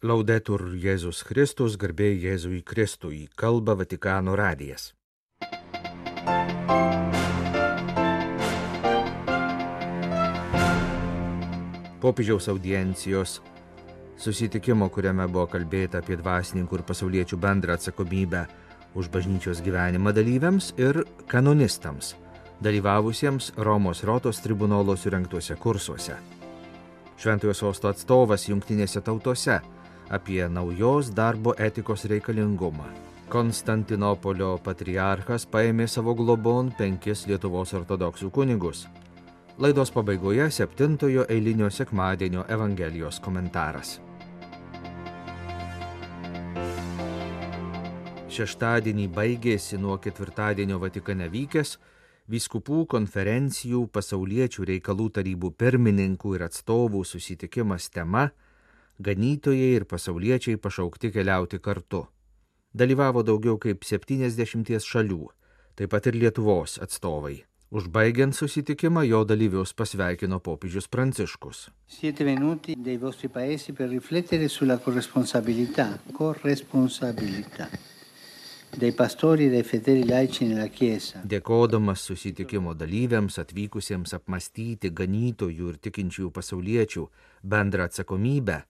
Laudetur Jėzus Kristus, garbė Jėzui Kristui, kalba Vatikano radijas. Popiežiaus audiencijos susitikimo, kuriame buvo kalbėta apie dvasininkų ir pasauliečių bendrą atsakomybę už bažnyčios gyvenimą dalyviams ir kanonistams, dalyvavusiems Romos Rotos tribunolo surinktuose kursuose. Šventojo sosto atstovas jungtinėse tautose apie naujos darbo etikos reikalingumą. Konstantinopolio patriarchas paėmė savo globon penkis Lietuvos ortodoksų kunigus. Laidos pabaigoje septintojo eilinio sekmadienio Evangelijos komentaras. Šeštadienį baigėsi nuo ketvirtadienio Vatikane vykęs Vyskupų konferencijų pasauliečių reikalų tarybų pirmininkų ir atstovų susitikimas tema Ganytojai ir pasauliečiai pašaukti keliauti kartu. Dalyvavo daugiau kaip 70 šalių, taip pat ir Lietuvos atstovai. Užbaigiant susitikimą, jo dalyvius pasveikino popiežius Pranciškus. E. Dėkodamas susitikimo dalyviams atvykusiems apmastyti ganytojų ir tikinčiųjų pasauliečių bendrą atsakomybę,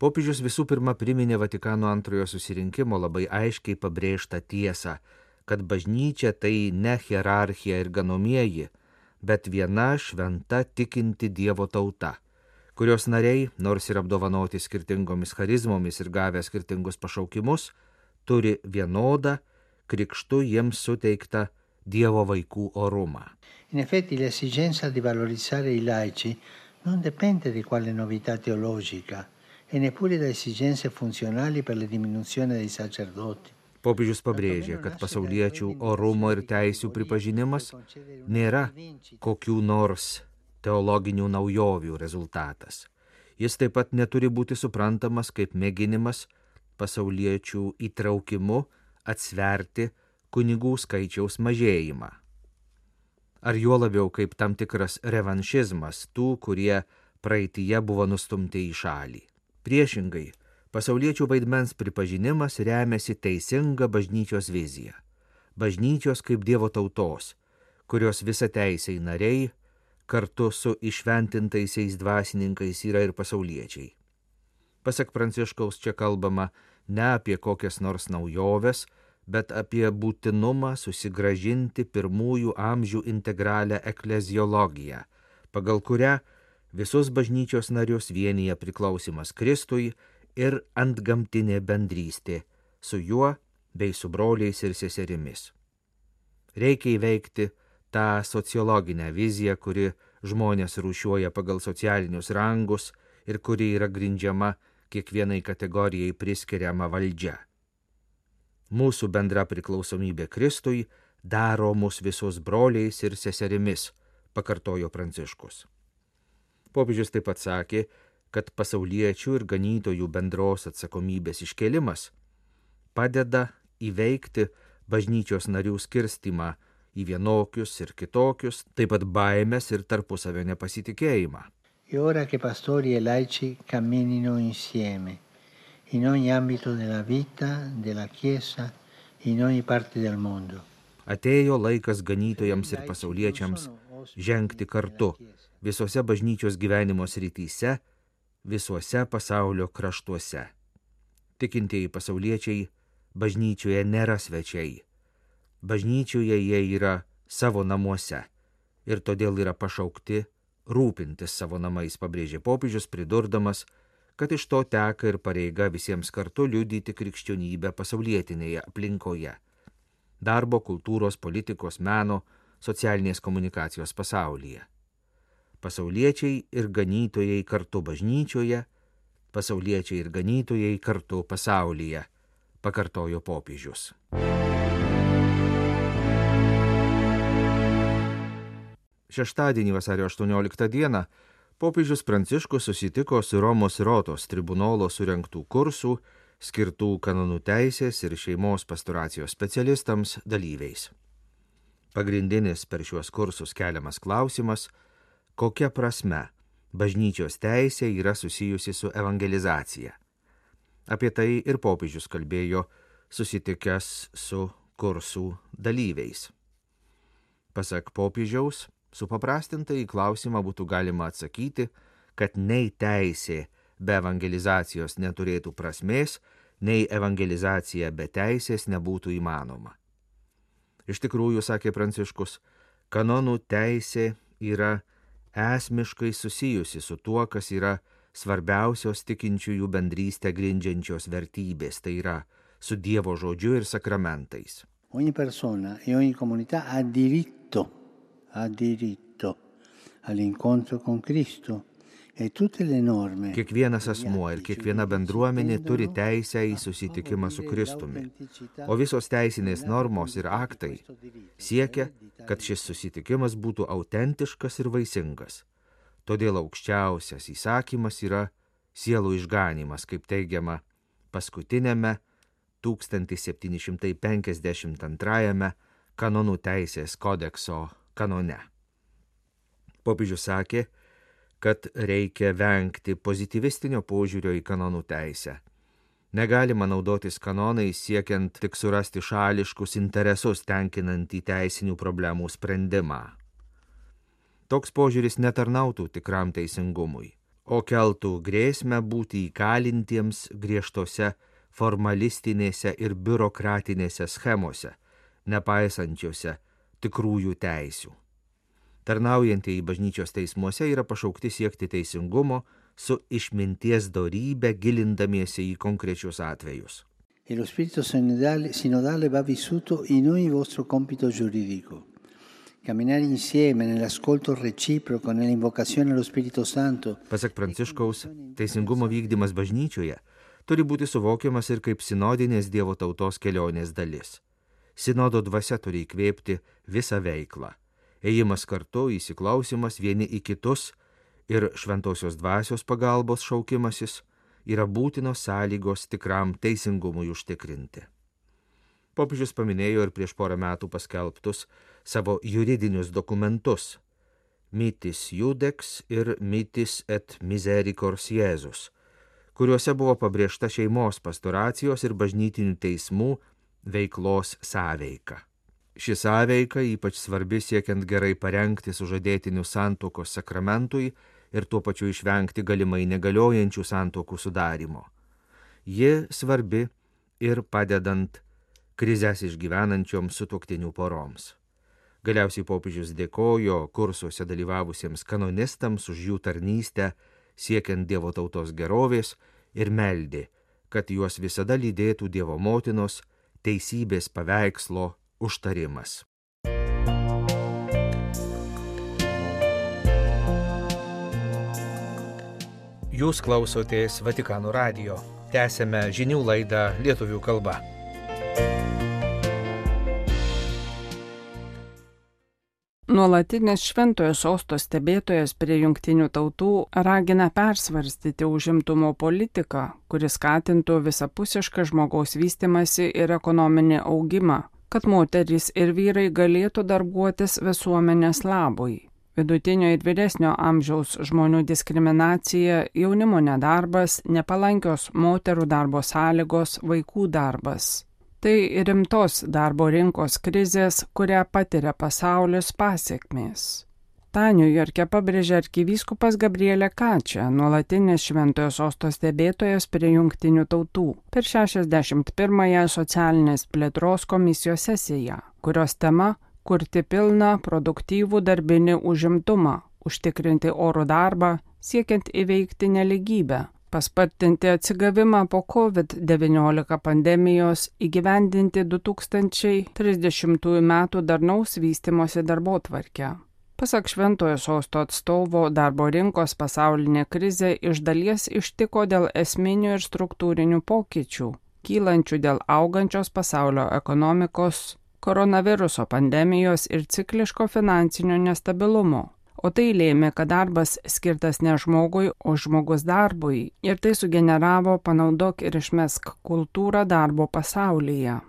popiežius visų pirma priminė Vatikano antrojo susirinkimo labai aiškiai pabrėžtą tiesą, kad bažnyčia tai ne hierarchija ir ganomieji, bet viena šventa tikinti Dievo tauta, kurios nariai, nors ir apdovanoti skirtingomis charizmomis ir gavę skirtingus pašaukimus, turi vienodą krikštu jiems suteiktą Dievo vaikų orumą. In effetti l'esigenza di valorizzare i laici non dipende di quale novità teologica e neppure da esigenze funzionali per la diminuzione dei sacerdoti. Popiežius pabrėžė, kad pasauliečių orumo ir teisių pripažinimas nėra kokių nors teologinių naujovių rezultatas. Jis taip pat neturi būti suprantamas kaip mėginimas pasauliečių įtraukimu atsverti kunigų skaičiaus mažėjimą. Ar juo labiau kaip tam tikras revanšizmas tų, kurie praeitie buvo nustumti į šalį. Priešingai, pasauliečių vaidmens pripažinimas remiasi teisinga bažnyčios vizija. Bažnyčios kaip Dievo tautos, kurios visa teisiai nariai kartu su išventintaisiais dvasininkais yra ir pasauliečiai. Pasak Pranciškaus čia kalbama ne apie kokias nors naujoves, bet apie būtinumą susigražinti pirmųjų amžių integralią ekleziologiją, pagal kurią visus bažnyčios narius vienyje priklausimas Kristui ir antgamtinė bendrystė su juo bei su broliais ir seserimis. Reikia įveikti tą sociologinę viziją, kuri žmonės rūšiuoja pagal socialinius rangus ir kuri yra grindžiama kiekvienai kategorijai priskiriama valdžia. Mūsų bendra priklausomybė Kristui daro mus visus broliais ir seserimis, pakartojo Pranciškus. Popiežius taip pat sakė, kad pasauliečių ir ganytojų bendros atsakomybės iškelimas padeda įveikti bažnyčios narių skirstimą į vienokius ir kitokius, taip pat baimės ir tarpusavio nepasitikėjimą. Ora che pastori e laici camminino insieme in ogni ambito della vita, della Chiesa, in ogni parte del mondo. Atėjo laikas ganytojams ir pasauliečiams žengti kartu visose bažnyčios gyvenimo srityse, visuose pasaulio kraštuose. Tikintieji pasauliečiai bažnyčioje nėra svečiai. Bažnyčioje jie yra savo namuose ir todėl yra pašaukti rūpintis savo namais, pabrėžė popiežius, pridurdamas, kad iš to teka ir pareiga visiems kartu liudyti krikščionybę pasaulietinėje aplinkoje - darbo, kultūros, politikos, meno, socialinės komunikacijos pasaulyje. Pasauliečiai ir ganytojai kartu bažnyčioje, pasauliečiai ir ganytojai kartu pasaulyje, pakartojo popiežius. Šeštadienį vasario 18 dieną popiežius Pranciškus susitiko su Romos Rotos tribunolo surinktų kursų skirtų kanonų teisės ir šeimos pastoracijos specialistams dalyviais. Pagrindinis per šiuos kursus keliamas klausimas - kokia prasme bažnyčios teisė yra susijusi su evangelizacija. Apie tai ir popiežius kalbėjo susitikęs su kursų dalyviais. Pasak popiežiaus, supaprastintai į klausimą būtų galima atsakyti, kad nei teisė be evangelizacijos neturėtų prasmės, nei evangelizacija be teisės nebūtų įmanoma. Iš tikrųjų, sakė Pranciškus, kanonų teisė yra esmiškai susijusi su tuo, kas yra svarbiausios tikinčiųjų bendrystę grindžiančios vertybės, tai yra su Dievo žodžiu ir sakramentais. Ogni persona e ogni comunità ha diritto, ha diritto all'incontro con Cristo Kiekvienas asmuo ir kiekviena bendruomenė turi teisę į susitikimą su Kristumi, o visos teisinės normos ir aktai siekia, kad šis susitikimas būtų autentiškas ir vaisingas. Todėl aukščiausias įsakymas yra sielų išganimas, kaip teigiama paskutinėme 1752 kanonų teisės kodekso kanone. Popiežius sakė, kad reikia vengti pozityvistinio požiūrio į kanonų teisę. Negalima naudotis kanonais siekiant tik surasti šališkus interesus tenkinantį teisinių problemų sprendimą. Toks požiūris netarnautų tikram teisingumui, o keltų grėsmę būti įkalintiems griežtose formalistinėse ir biurokratinėse schemose, nepaisančiose tikrųjų teisių tarnaujantieji bažnyčios teismuose yra pašaukti siekti teisingumo su išminties dorybė gilindamiesi į konkrečius atvejus. E lo spirito sinodale, sinodale va vissuto in ogni vostro compito giuridico. Camminare insieme nell'ascolto reciproco, nell'invocazione allo Spirito Santo. Pasak Pranciškaus, teisingumo vykdymas bažnyčioje turi būti suvokiamas ir kaip sinodinės Dievo tautos kelionės dalis. Sinodo dvasia turi įkvėpti visą veiklą ėjimas kartu, įsiklausimas vieni į kitus ir šventosios dvasios pagalbos šaukimasis yra būtinos sąlygos tikram teisingumui užtikrinti. Popiežius paminėjo ir prieš porą metų paskelbtus savo juridinius dokumentus - Mytis Judex ir Mytis et Misericors Jėzus, kuriuose buvo pabrėžta šeimos pastoracijos ir bažnytinių teismų veiklos sąveika. Ši sąveika ypač svarbi siekiant gerai parengti sužadėtinių santokos sakramentui ir tuo pačiu išvengti galimai negaliojančių santokų sudarimo. Ji svarbi ir padedant krizės išgyvenančioms sutoktinių poroms. Galiausiai popiežius dėkojo kursuose dalyvavusiems kanonistams už jų tarnystę siekiant Dievo tautos gerovės ir meldė, kad juos visada lydėtų Dievo motinos teisybės paveikslo užtarimas. Jūs klausotės Vatikano radio. Tęsėme žinių laidą lietuvių kalba. Nuolatinis šventojo sosto stebėtojas prie jungtinių tautų ragina persvarstyti užimtumo politiką, kuris skatintų visapusišką žmogaus vystimasi ir ekonominį augimą, kad moterys ir vyrai galėtų darbuotis visuomenės labui. Vidutinio ir vyresnio amžiaus žmonių diskriminacija, jaunimo nedarbas, nepalankios moterų darbo sąlygos, vaikų darbas. Tai rimtos darbo rinkos krizės, kurią patiria pasaulis pasiekmės. Ta Niujorke pabrėžė arkivyskupas Gabrielė Kačia, nuolatinis šventojo sosto stebėtojas prie jungtinių tautų per 61-ąją socialinės plėtros komisijos sesiją, kurios tema - kurti pilną, produktyvų darbinį užimtumą, užtikrinti orų darbą, siekiant įveikti neligybę, paspartinti atsigavimą po COVID-19 pandemijos, įgyvendinti 2030 m. darnaus vystimosi darbo tvarkę. Pasak Šventojo sosto atstovo, darbo rinkos pasaulinė krizė iš dalies ištiko dėl esminių ir struktūrinių pokyčių, kylančių dėl augančios pasaulio ekonomikos, koronaviruso pandemijos ir cikliško finansinio nestabilumo. O tai lėmė, kad darbas skirtas ne žmogui, o žmogus darbui. Ir tai sugeneravo panaudok ir išmesk kultūrą darbo pasaulyje.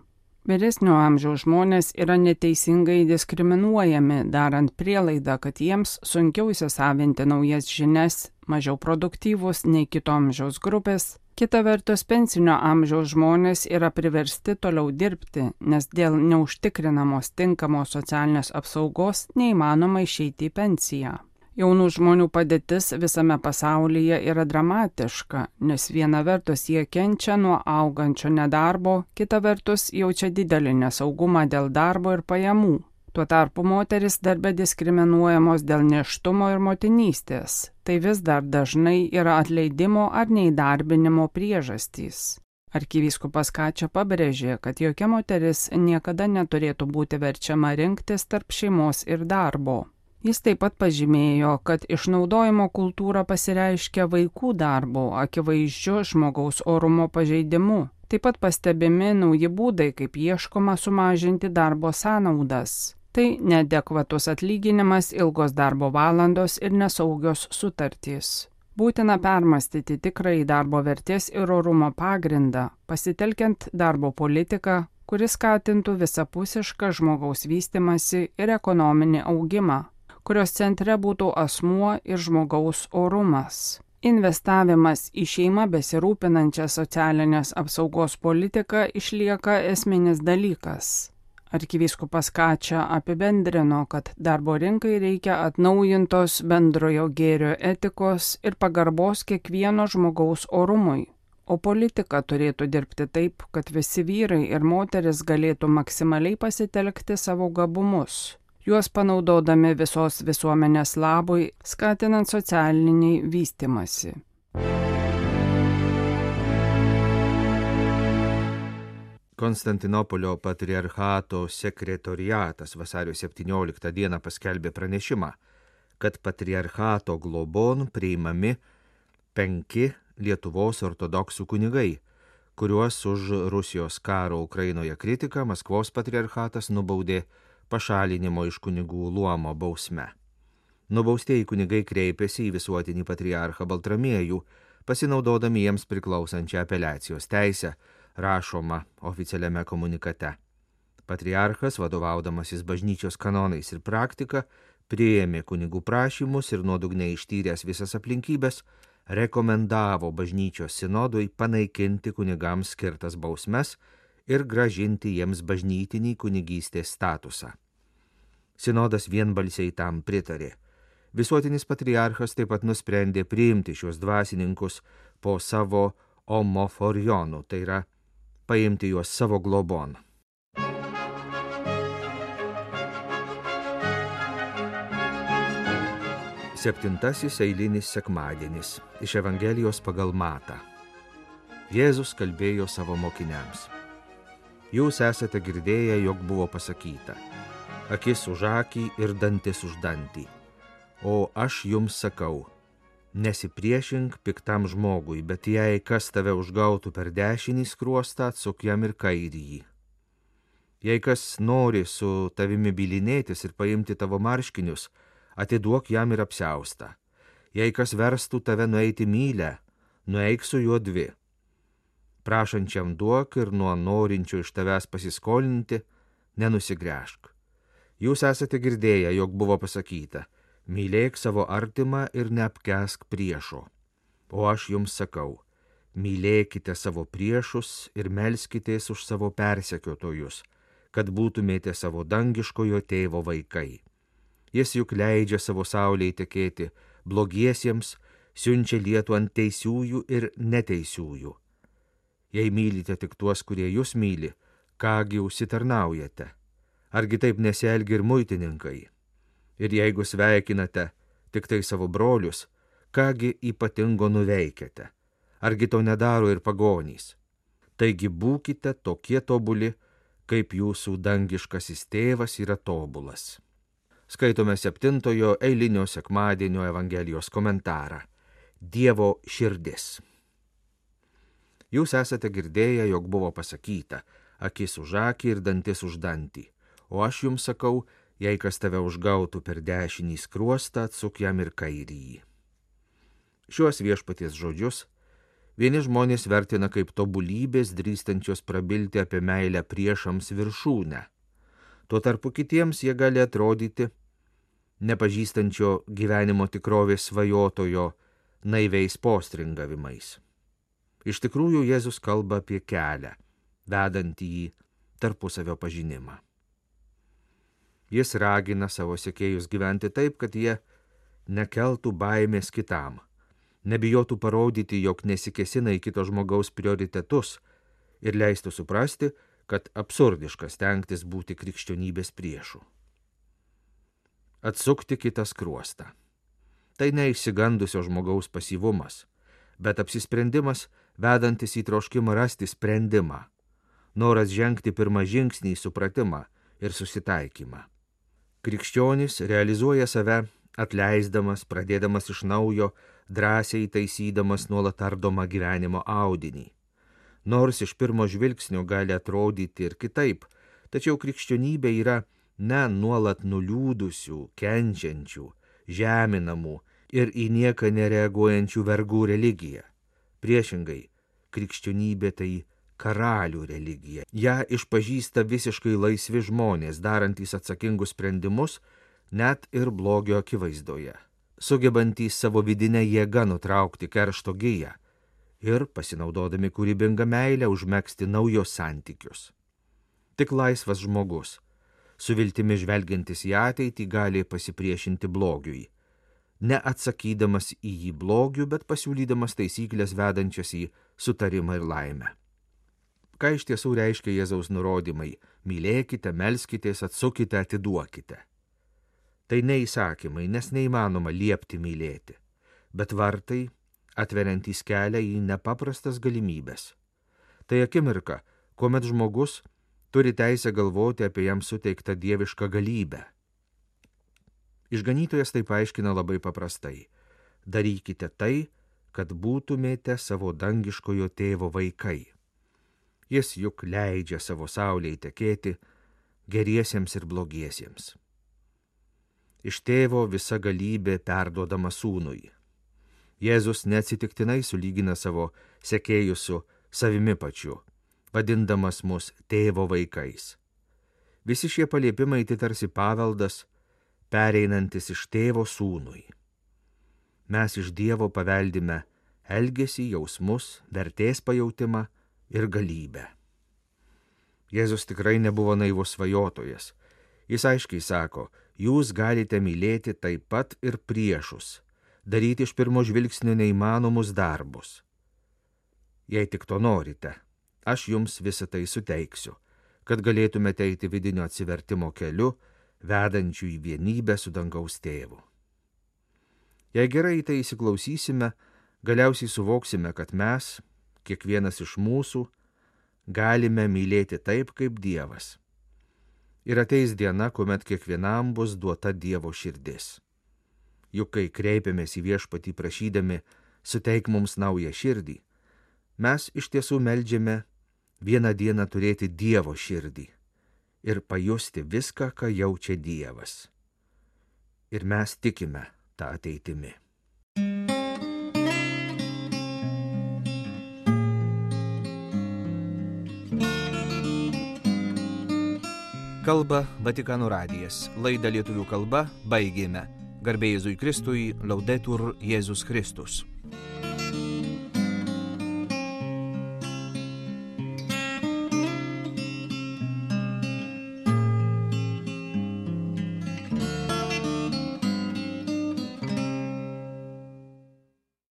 Vyresnio amžiaus žmonės yra neteisingai diskriminuojami, darant prielaidą, kad jiems sunkiau įsisavinti naujas žinias, mažiau produktyvus nei kito amžiaus grupės, Kita vertus, pensinio amžiaus žmonės yra priversti toliau dirbti, nes dėl neužtikrinamos tinkamos socialinės apsaugos neįmanoma išeiti į pensiją. Jaunų žmonių padėtis visame pasaulyje yra dramatiška, nes viena vertus jie kenčia nuo augančio nedarbo, kita vertus jaučia didelį nesaugumą dėl darbo ir pajamų. Tuo tarpu moteris darbe diskriminuojamos dėl neštumo ir motinystės. Tai vis dar dažnai yra atleidimo ar neįdarbinimo priežastys. Arkivyskupas Kačia pabrėžė, kad jokia moteris niekada neturėtų būti verčiama rinktis tarp šeimos ir darbo. Jis taip pat pažymėjo, kad išnaudojimo kultūra pasireiškia vaikų darbo, akivaizdžiu žmogaus orumo pažeidimu. Taip pat pastebimi nauji būdai, kaip ieškoma sumažinti darbo sąnaudas. Tai nedekvatus atlyginimas, ilgos darbo valandos ir nesaugios sutartys. Būtina permastyti tikrai darbo vertės ir orumo pagrindą, pasitelkiant darbo politiką, kuris skatintų visapusišką žmogaus vystimasi ir ekonominį augimą, kurios centre būtų asmuo ir žmogaus orumas. Investavimas į šeimą besirūpinančią socialinės apsaugos politiką išlieka esminis dalykas. Arkivyskupas Kačia apibendrino, kad darbo rinkai reikia atnaujintos bendrojo gėrio etikos ir pagarbos kiekvieno žmogaus orumui, o politika turėtų dirbti taip, kad visi vyrai ir moteris galėtų maksimaliai pasitelkti savo gabumus, juos panaudodami visos visuomenės labui, skatinant socialinį vystimasi. Konstantinopolio patriarchato sekretoriatas vasario 17 dieną paskelbė pranešimą, kad patriarchato globon priimami penki Lietuvos ortodoksų kunigai, kuriuos už Rusijos karo Ukrainoje kritiką Maskvos patriarchatas nubaudė pašalinimo iš kunigų luomo bausme. Nubaustieji kunigai kreipėsi į visuotinį patriarchą Baltramiejų, pasinaudodami jiems priklausančią apeliacijos teisę, rašoma oficialiame komunikate. Patriarchas, vadovaudamasis bažnyčios kanonais ir praktika, prieėmė kunigų prašymus ir nuodugniai ištyręs visas aplinkybės, rekomendavo bažnyčios sinodui panaikinti kunigams skirtas bausmes ir gražinti jiems bažnytinį kunigystės statusą. Sinodas vienbalsiai tam pritarė. Visuotinis patriarchas taip pat nusprendė priimti šios dvasininkus po savo omoforijonų, tai yra paimti juos savo globon. Septintasis eilinis sekmadienis iš Evangelijos pagal Matą. Jėzus kalbėjo savo mokiniams. Jūs esate girdėję, jog buvo pasakyta - akis už akį ir dantis už dantį. O aš jums sakau, Nesipriešink piktam žmogui, bet jei kas tave užgautų per dešinį skruostą, atsuk jam ir kairįjį. Jei kas nori su tavimi bilinėtis ir paimti tavo marškinius, atiduok jam ir apsiaustą. Jei kas verstų tave nueiti mylę, nueik su juo dvi. Prašančiam duok ir nuo norinčio iš tavęs pasiskolinti, nenusigręžk. Jūs esate girdėję, jog buvo pasakyta, mylėk savo artimą ir neapkesk priešo. O aš jums sakau, mylėkite savo priešus ir melskitės už savo persekiotojus, kad būtumėte savo dangiškojo tėvo vaikai. Jis juk leidžia savo saulėje tekėti blogiesiems, siunčia lietų ant teisiųjų ir neteisiųjų. Jei mylite tik tuos, kurie jūs myli, kągi užsitarnaujate? Argi taip nesielgi ir muitininkai? Ir jeigu sveikinate tik tai savo brolius, kągi ypatingo nuveikėte? Argi to nedaro ir pagonys? Taigi būkite tokie tobuli, kaip jūsų dangiškasis tėvas yra tobulas. Skaitome septintojo eilinio sekmadienio Evangelijos komentarą. Dievo širdis. Jūs esate girdėję, jog buvo pasakyta, akis už akį ir dantis už dantį, o aš jums sakau, Jei kas tave užgautų per dešinį skruostą, atsuk jam ir kairįjį. Šiuos viešpaties žodžius vieni žmonės vertina kaip tobulybės drįstančios prabilti apie meilę priešams viršūnę. Tuo tarpu kitiems jie gali atrodyti nepažįstančio gyvenimo tikrovės svajotojo naiviais postringavimais. Iš tikrųjų, Jėzus kalba apie kelią, vedantį į tarpusavio pažinimą. Jis ragina savo sekėjus gyventi taip, kad jie nekeltų baimės kitam, nebijotų parodyti, jog nesikesina į kito žmogaus prioritetus ir leistų suprasti, kad absurdiška stengtis būti krikščionybės priešų. Atsukti kitą skruostą. Tai neišsigandusio žmogaus pasyvumas, bet apsisprendimas vedantis į troškimą rasti sprendimą, noras žengti pirmą žingsnį į supratimą ir susitaikymą. Krikščionis realizuoja save atleisdamas, pradėdamas iš naujo, drąsiai taisydamas nuolat ardomą gyvenimo audinį. Nors iš pirmo žvilgsnio gali atrodyti ir kitaip, tačiau krikščionybė yra ne nuolat nuliūdusių, kenčiančių, žeminamų ir į nieką nereaguojančių vergų religija. Priešingai, krikščionybė tai karalių religija. Ja išpažįsta visiškai laisvi žmonės, darantys atsakingus sprendimus, net ir blogio akivaizdoje, sugebantys savo vidinę jėgą nutraukti keršto giją ir, pasinaudodami kūrybingą meilę, užmėgsti naujos santykius. Tik laisvas žmogus, su viltimi žvelgiantis į ateitį, gali pasipriešinti blogiui neatsakydamas į jį blogių, bet pasiūlydamas taisyklės vedančias į sutarimą ir laimę. Ką iš tiesų reiškia Jėzaus nurodymai - mylėkite, melskitės, atsukite, atiduokite. Tai neįsakymai, nes neįmanoma liepti mylėti, bet vartai, atveriantys kelią į nepaprastas galimybės. Tai akimirka, kuomet žmogus turi teisę galvoti apie jam suteiktą dievišką galybę Išganytojas tai paaiškina labai paprastai. Darykite tai, kad būtumėte savo dangiškojo tėvo vaikai. Jis juk leidžia savo saulėje tekėti geriesiems ir blogiesiems. Iš tėvo visa galybė perduodama sūnui. Jėzus neatsitiktinai sulygina savo sekėjus su savimi pačiu, vadindamas mus tėvo vaikais. Visi šie paliepimai tai tarsi paveldas, pereinantis iš tėvo sūnui. Mes iš Dievo paveldime elgesį, jausmus, vertės pajūtimą ir galybę. Jėzus tikrai nebuvo naivus svajotojas. Jis aiškiai sako, jūs galite mylėti taip pat ir priešus, daryti iš pirmo žvilgsnio neįmanomus darbus. Jei tik to norite, aš jums visą tai suteiksiu, kad galėtumėte eiti vidinio atsivertimo keliu, vedančių į vienybę su dangaus tėvu. Jei gerai į tai įsiklausysime, galiausiai suvoksime, kad mes, kiekvienas iš mūsų, galime mylėti taip, kaip Dievas. Ir ateis diena, kuomet kiekvienam bus duota Dievo širdis. Juk kai kreipiamės į viešpatį prašydami, suteik mums naują širdį, mes iš tiesų melžiame vieną dieną turėti Dievo širdį ir pajusti viską, ką jaučia Dievas. Ir mes tikime tą ateitimi. Kalba Vatikano radijas. Laidą lietuvių kalba baigėme. Garbėjai Jėzui Kristui, laudetur Jėzus Kristus.